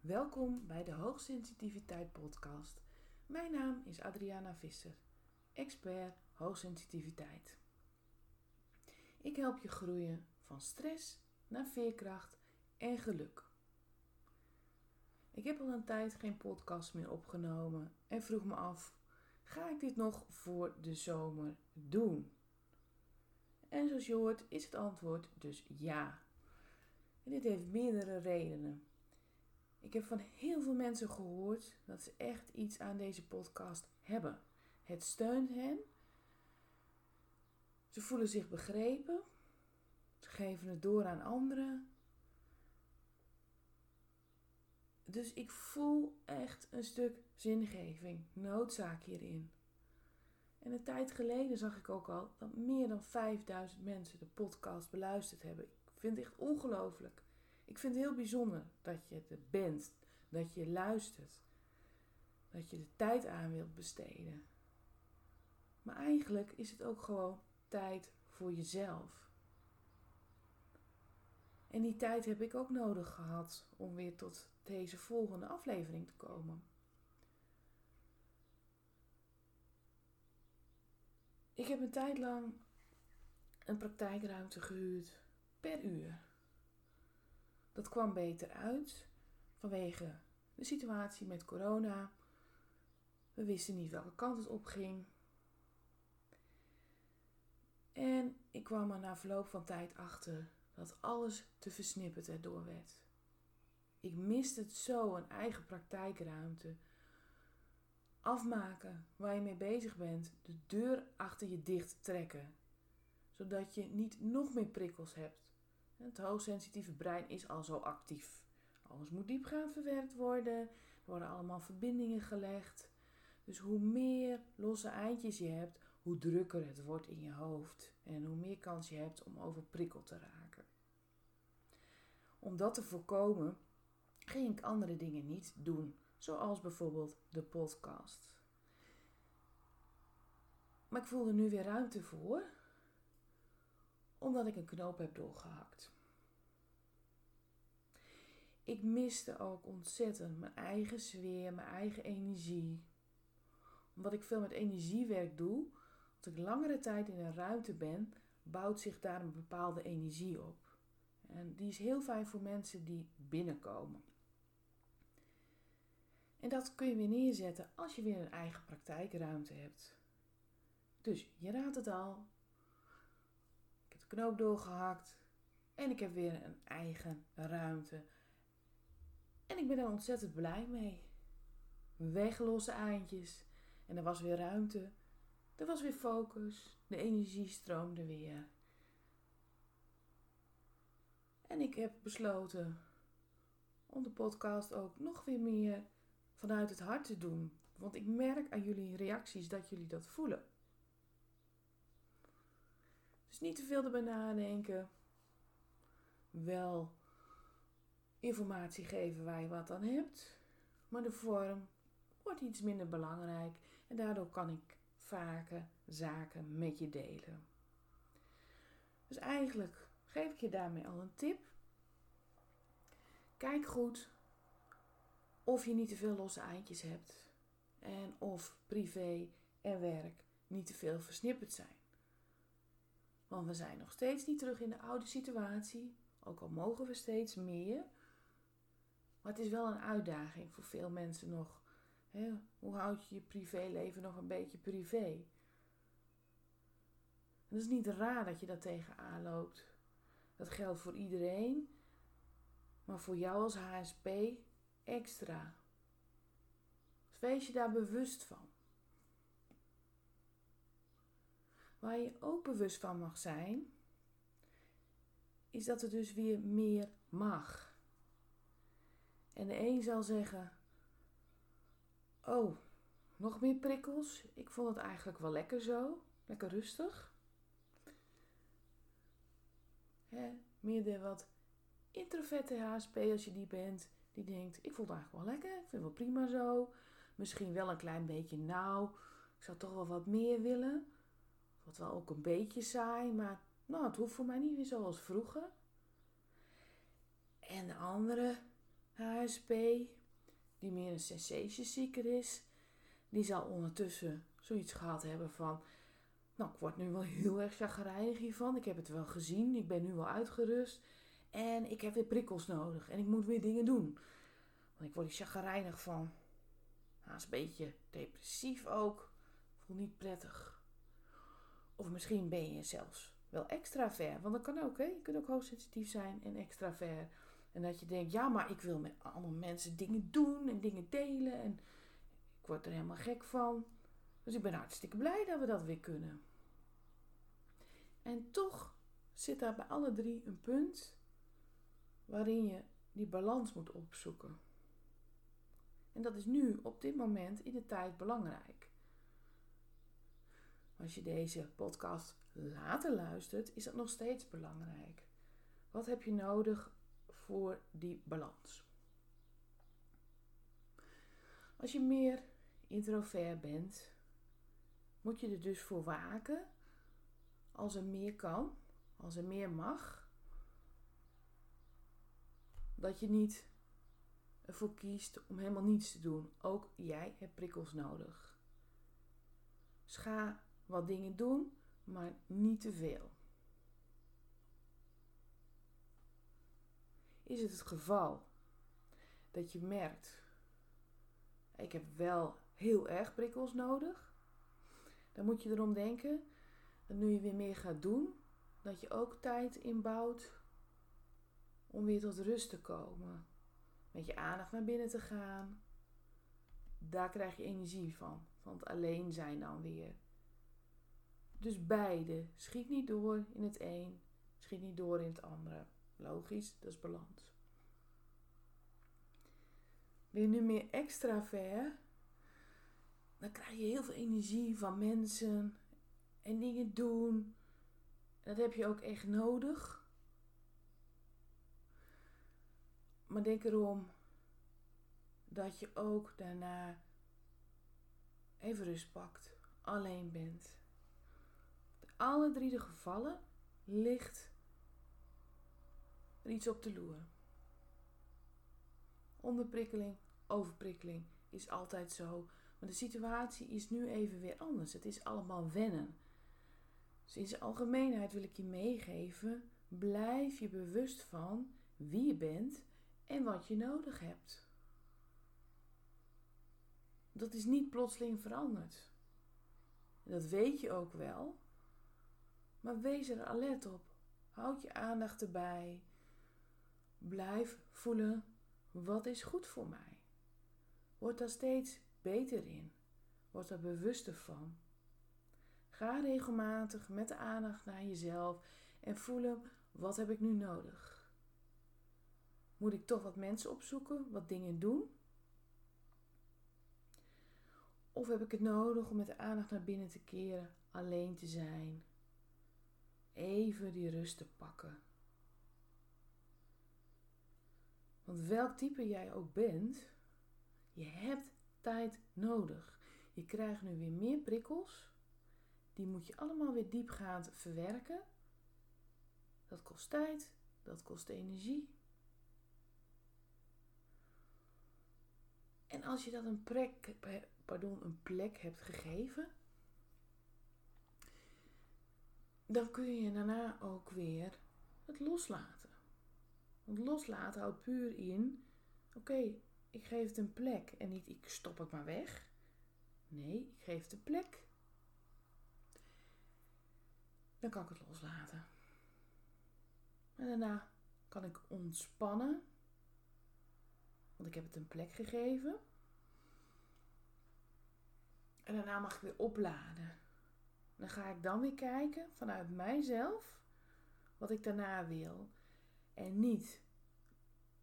Welkom bij de Hoogsensitiviteit Podcast. Mijn naam is Adriana Visser, expert hoogsensitiviteit. Ik help je groeien van stress naar veerkracht en geluk. Ik heb al een tijd geen podcast meer opgenomen en vroeg me af: ga ik dit nog voor de zomer doen? En zoals je hoort is het antwoord dus ja. En dit heeft meerdere redenen. Ik heb van heel veel mensen gehoord dat ze echt iets aan deze podcast hebben. Het steunt hen. Ze voelen zich begrepen. Ze geven het door aan anderen. Dus ik voel echt een stuk zingeving, noodzaak hierin. En een tijd geleden zag ik ook al dat meer dan 5000 mensen de podcast beluisterd hebben. Ik vind het echt ongelooflijk. Ik vind het heel bijzonder dat je er bent, dat je luistert, dat je de tijd aan wilt besteden. Maar eigenlijk is het ook gewoon tijd voor jezelf. En die tijd heb ik ook nodig gehad om weer tot deze volgende aflevering te komen. Ik heb een tijd lang een praktijkruimte gehuurd per uur. Dat kwam beter uit vanwege de situatie met corona. We wisten niet welke kant het op ging. En ik kwam er na verloop van tijd achter dat alles te versnipperd erdoor werd. Ik miste het zo, een eigen praktijkruimte. Afmaken waar je mee bezig bent, de deur achter je dicht trekken, zodat je niet nog meer prikkels hebt. Het hoogsensitieve brein is al zo actief. Alles moet diepgaand verwerkt worden. Er worden allemaal verbindingen gelegd. Dus hoe meer losse eindjes je hebt, hoe drukker het wordt in je hoofd. En hoe meer kans je hebt om overprikkeld te raken. Om dat te voorkomen, ging ik andere dingen niet doen. Zoals bijvoorbeeld de podcast. Maar ik voelde nu weer ruimte voor omdat ik een knoop heb doorgehakt. Ik miste ook ontzettend mijn eigen sfeer, mijn eigen energie. Omdat ik veel met energiewerk doe, als ik langere tijd in een ruimte ben, bouwt zich daar een bepaalde energie op. En die is heel fijn voor mensen die binnenkomen. En dat kun je weer neerzetten als je weer een eigen praktijkruimte hebt. Dus je raadt het al, knoop doorgehakt. En ik heb weer een eigen ruimte. En ik ben er ontzettend blij mee. Weglosse eindjes. En er was weer ruimte. Er was weer focus. De energie stroomde weer. En ik heb besloten om de podcast ook nog weer meer vanuit het hart te doen. Want ik merk aan jullie reacties dat jullie dat voelen. Dus niet te veel erbij nadenken. Wel informatie geven waar je wat aan hebt. Maar de vorm wordt iets minder belangrijk. En daardoor kan ik vaker zaken met je delen. Dus eigenlijk geef ik je daarmee al een tip. Kijk goed of je niet te veel losse eindjes hebt. En of privé en werk niet te veel versnipperd zijn. Want we zijn nog steeds niet terug in de oude situatie. Ook al mogen we steeds meer. Maar het is wel een uitdaging voor veel mensen nog. hoe houd je je privéleven nog een beetje privé? Het is niet raar dat je dat tegenaan loopt. Dat geldt voor iedereen. Maar voor jou als HSP extra. Wees je daar bewust van. Waar je ook bewust van mag zijn, is dat er dus weer meer mag. En de een zal zeggen: Oh, nog meer prikkels? Ik vond het eigenlijk wel lekker zo, lekker rustig. Hè, meer wat introverte HSP als je die bent, die denkt: Ik vond het eigenlijk wel lekker, ik vind het wel prima zo. Misschien wel een klein beetje nauw, ik zou toch wel wat meer willen. Wat wel ook een beetje saai, maar nou, het hoeft voor mij niet weer zoals vroeger. En de andere HSP, die meer een sensatiezieker is, die zal ondertussen zoiets gehad hebben van, nou, ik word nu wel heel erg chagrijnig hiervan. Ik heb het wel gezien, ik ben nu wel uitgerust en ik heb weer prikkels nodig en ik moet weer dingen doen. Want ik word er chagrijnig van. Haast een beetje depressief ook. Voel niet prettig. Of misschien ben je zelfs wel extra ver. Want dat kan ook, hè. Je kunt ook hoogsensitief zijn en extra ver. En dat je denkt, ja, maar ik wil met allemaal mensen dingen doen en dingen delen. En ik word er helemaal gek van. Dus ik ben hartstikke blij dat we dat weer kunnen. En toch zit daar bij alle drie een punt waarin je die balans moet opzoeken. En dat is nu, op dit moment, in de tijd belangrijk. Als je deze podcast later luistert, is dat nog steeds belangrijk. Wat heb je nodig voor die balans? Als je meer introvert bent, moet je er dus voor waken als er meer kan, als er meer mag, dat je niet ervoor kiest om helemaal niets te doen. Ook jij hebt prikkels nodig. Dus ga wat dingen doen, maar niet te veel. Is het het geval dat je merkt, ik heb wel heel erg prikkels nodig, dan moet je erom denken dat nu je weer meer gaat doen, dat je ook tijd inbouwt om weer tot rust te komen. Met je aandacht naar binnen te gaan. Daar krijg je energie van. Van het alleen zijn dan weer. Dus beide. Schiet niet door in het een. Schiet niet door in het andere. Logisch, dat is balans. Ben je nu meer extra ver, dan krijg je heel veel energie van mensen en dingen doen. Dat heb je ook echt nodig. Maar denk erom dat je ook daarna even rust pakt, alleen bent. Alle drie de gevallen ligt er iets op de loer. Onderprikkeling, overprikkeling is altijd zo. Maar de situatie is nu even weer anders. Het is allemaal wennen. Dus in zijn algemeenheid wil ik je meegeven: blijf je bewust van wie je bent en wat je nodig hebt. Dat is niet plotseling veranderd. Dat weet je ook wel. Maar wees er alert op. Houd je aandacht erbij. Blijf voelen wat is goed voor mij. Word daar steeds beter in. Word daar bewuster van. Ga regelmatig met de aandacht naar jezelf en voelen wat heb ik nu nodig. Moet ik toch wat mensen opzoeken, wat dingen doen? Of heb ik het nodig om met de aandacht naar binnen te keren, alleen te zijn? Even die rust te pakken. Want welk type jij ook bent, je hebt tijd nodig. Je krijgt nu weer meer prikkels. Die moet je allemaal weer diepgaand verwerken. Dat kost tijd, dat kost energie. En als je dat een plek, pardon, een plek hebt gegeven, dan kun je daarna ook weer het loslaten. Want loslaten houdt puur in, oké, ik geef het een plek en niet ik stop het maar weg. Nee, ik geef het een plek. Dan kan ik het loslaten. En daarna kan ik ontspannen want ik heb het een plek gegeven. En daarna mag ik weer opladen. Dan ga ik dan weer kijken vanuit mijzelf wat ik daarna wil. En niet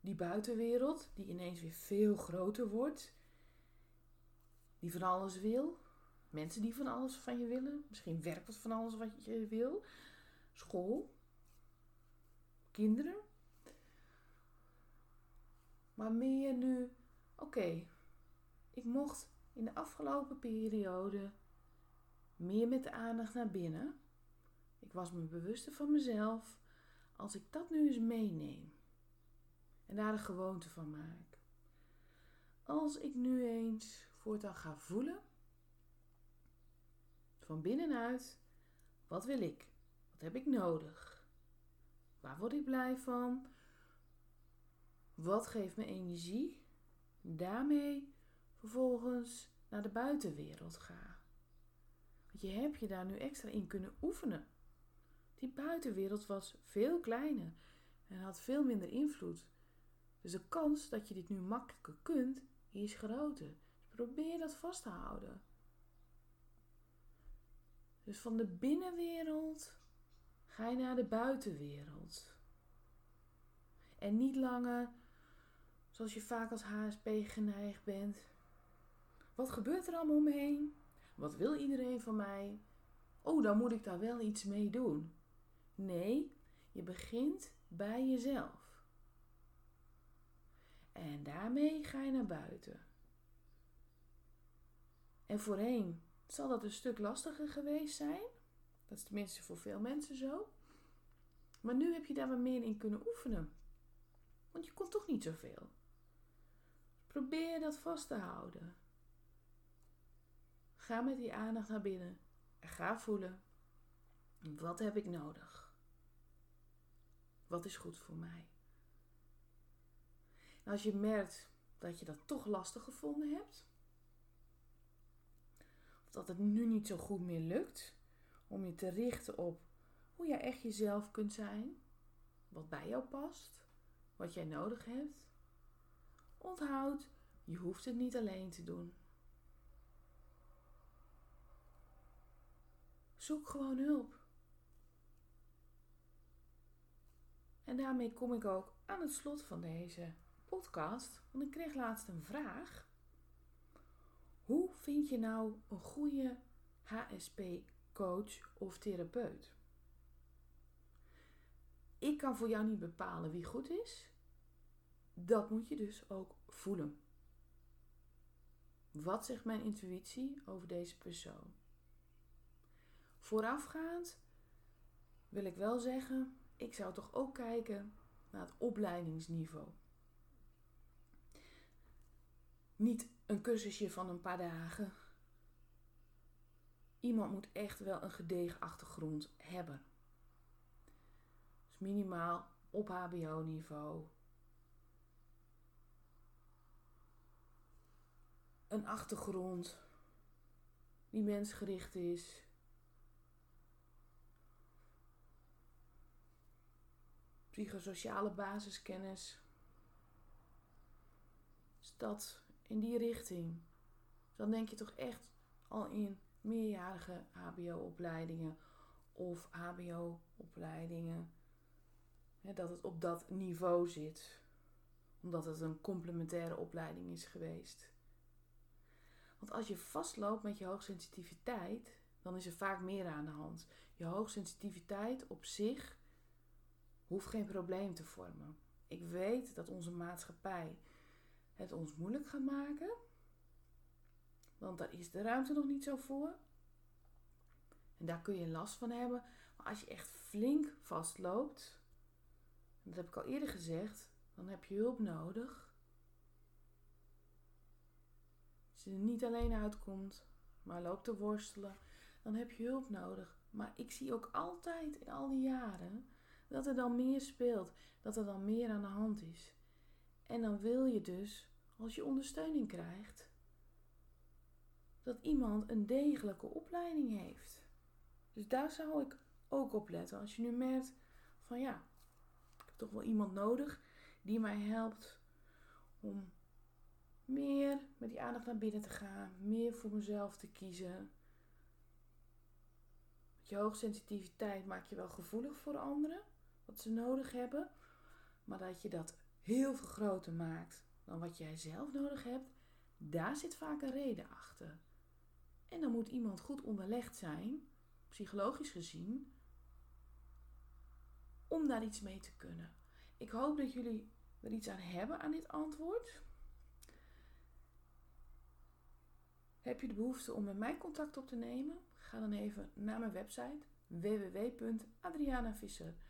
die buitenwereld die ineens weer veel groter wordt. Die van alles wil. Mensen die van alles van je willen. Misschien werk wat van alles wat je wil. School. Kinderen. Maar meer nu, oké, ik mocht in de afgelopen periode meer met de aandacht naar binnen. Ik was me bewuster van mezelf. Als ik dat nu eens meeneem en daar een gewoonte van maak. Als ik nu eens voortaan ga voelen, van binnenuit, wat wil ik? Wat heb ik nodig? Waar word ik blij van? Wat geeft me energie? Daarmee vervolgens naar de buitenwereld ga. Je hebt je daar nu extra in kunnen oefenen. Die buitenwereld was veel kleiner en had veel minder invloed. Dus de kans dat je dit nu makkelijker kunt, is groter. Dus probeer dat vast te houden. Dus van de binnenwereld ga je naar de buitenwereld. En niet langer zoals je vaak als HSP geneigd bent. Wat gebeurt er allemaal omheen? Wat wil iedereen van mij? Oh, dan moet ik daar wel iets mee doen. Nee, je begint bij jezelf. En daarmee ga je naar buiten. En voorheen zal dat een stuk lastiger geweest zijn. Dat is tenminste voor veel mensen zo. Maar nu heb je daar wat meer in kunnen oefenen. Want je kon toch niet zoveel. Probeer dat vast te houden. Ga met die aandacht naar binnen en ga voelen. Wat heb ik nodig? Wat is goed voor mij? Als je merkt dat je dat toch lastig gevonden hebt, of dat het nu niet zo goed meer lukt om je te richten op hoe jij echt jezelf kunt zijn, wat bij jou past, wat jij nodig hebt, onthoud, je hoeft het niet alleen te doen. Zoek gewoon hulp. En daarmee kom ik ook aan het slot van deze podcast. Want ik kreeg laatst een vraag. Hoe vind je nou een goede HSP-coach of therapeut? Ik kan voor jou niet bepalen wie goed is. Dat moet je dus ook voelen. Wat zegt mijn intuïtie over deze persoon? Voorafgaand wil ik wel zeggen, ik zou toch ook kijken naar het opleidingsniveau. Niet een cursusje van een paar dagen. Iemand moet echt wel een gedegen achtergrond hebben. Dus minimaal op HBO-niveau. Een achtergrond die mensgericht is. Psychosociale basiskennis. Dus dat in die richting. Dan denk je toch echt al in meerjarige HBO-opleidingen of HBO-opleidingen. Dat het op dat niveau zit. Omdat het een complementaire opleiding is geweest. Want als je vastloopt met je hoogsensitiviteit, dan is er vaak meer aan de hand. Je hoogsensitiviteit op zich hoeft geen probleem te vormen. Ik weet dat onze maatschappij het ons moeilijk gaat maken. Want daar is de ruimte nog niet zo voor. En daar kun je last van hebben. Maar als je echt flink vastloopt, dat heb ik al eerder gezegd, dan heb je hulp nodig. Als je er niet alleen uitkomt, maar loopt te worstelen, dan heb je hulp nodig. Maar ik zie ook altijd in al die jaren dat er dan meer speelt, dat er dan meer aan de hand is. En dan wil je dus als je ondersteuning krijgt, dat iemand een degelijke opleiding heeft. Dus daar zou ik ook op letten. Als je nu merkt van ja, ik heb toch wel iemand nodig die mij helpt om meer met die aandacht naar binnen te gaan, meer voor mezelf te kiezen. Met je hoogsensitiviteit maak je wel gevoelig voor anderen, wat ze nodig hebben, maar dat je dat heel veel groter maakt dan wat jij zelf nodig hebt, daar zit vaak een reden achter. En dan moet iemand goed onderlegd zijn, psychologisch gezien, om daar iets mee te kunnen. Ik hoop dat jullie er iets aan hebben aan dit antwoord. Heb je de behoefte om met mij contact op te nemen? Ga dan even naar mijn website www.adrianavisser.nl.